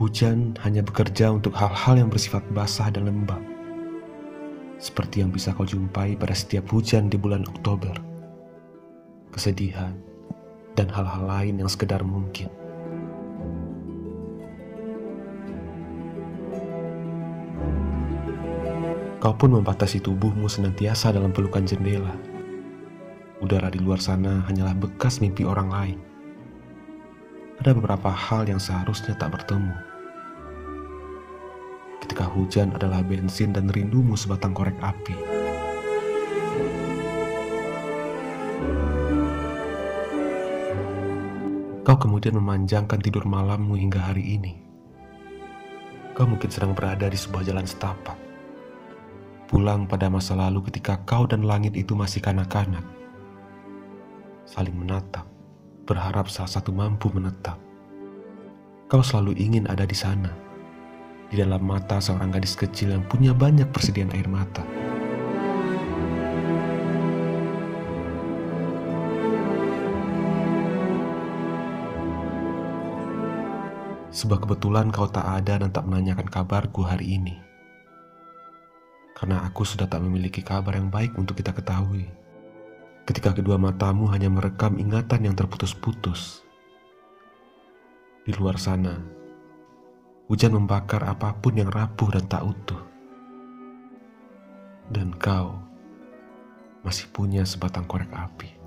Hujan hanya bekerja untuk hal-hal yang bersifat basah dan lembab. Seperti yang bisa kau jumpai pada setiap hujan di bulan Oktober. Kesedihan dan hal-hal lain yang sekedar mungkin. Kau pun membatasi tubuhmu senantiasa dalam pelukan jendela. Udara di luar sana hanyalah bekas mimpi orang lain. Ada beberapa hal yang seharusnya tak bertemu. Ketika hujan adalah bensin dan rindumu sebatang korek api. Kau kemudian memanjangkan tidur malammu hingga hari ini. Kau mungkin sedang berada di sebuah jalan setapak pulang pada masa lalu ketika kau dan langit itu masih kanak-kanak. Saling menatap, berharap salah satu mampu menetap. Kau selalu ingin ada di sana, di dalam mata seorang gadis kecil yang punya banyak persediaan air mata. Sebab kebetulan kau tak ada dan tak menanyakan kabarku hari ini karena aku sudah tak memiliki kabar yang baik untuk kita ketahui. Ketika kedua matamu hanya merekam ingatan yang terputus-putus. Di luar sana, hujan membakar apa pun yang rapuh dan tak utuh. Dan kau masih punya sebatang korek api.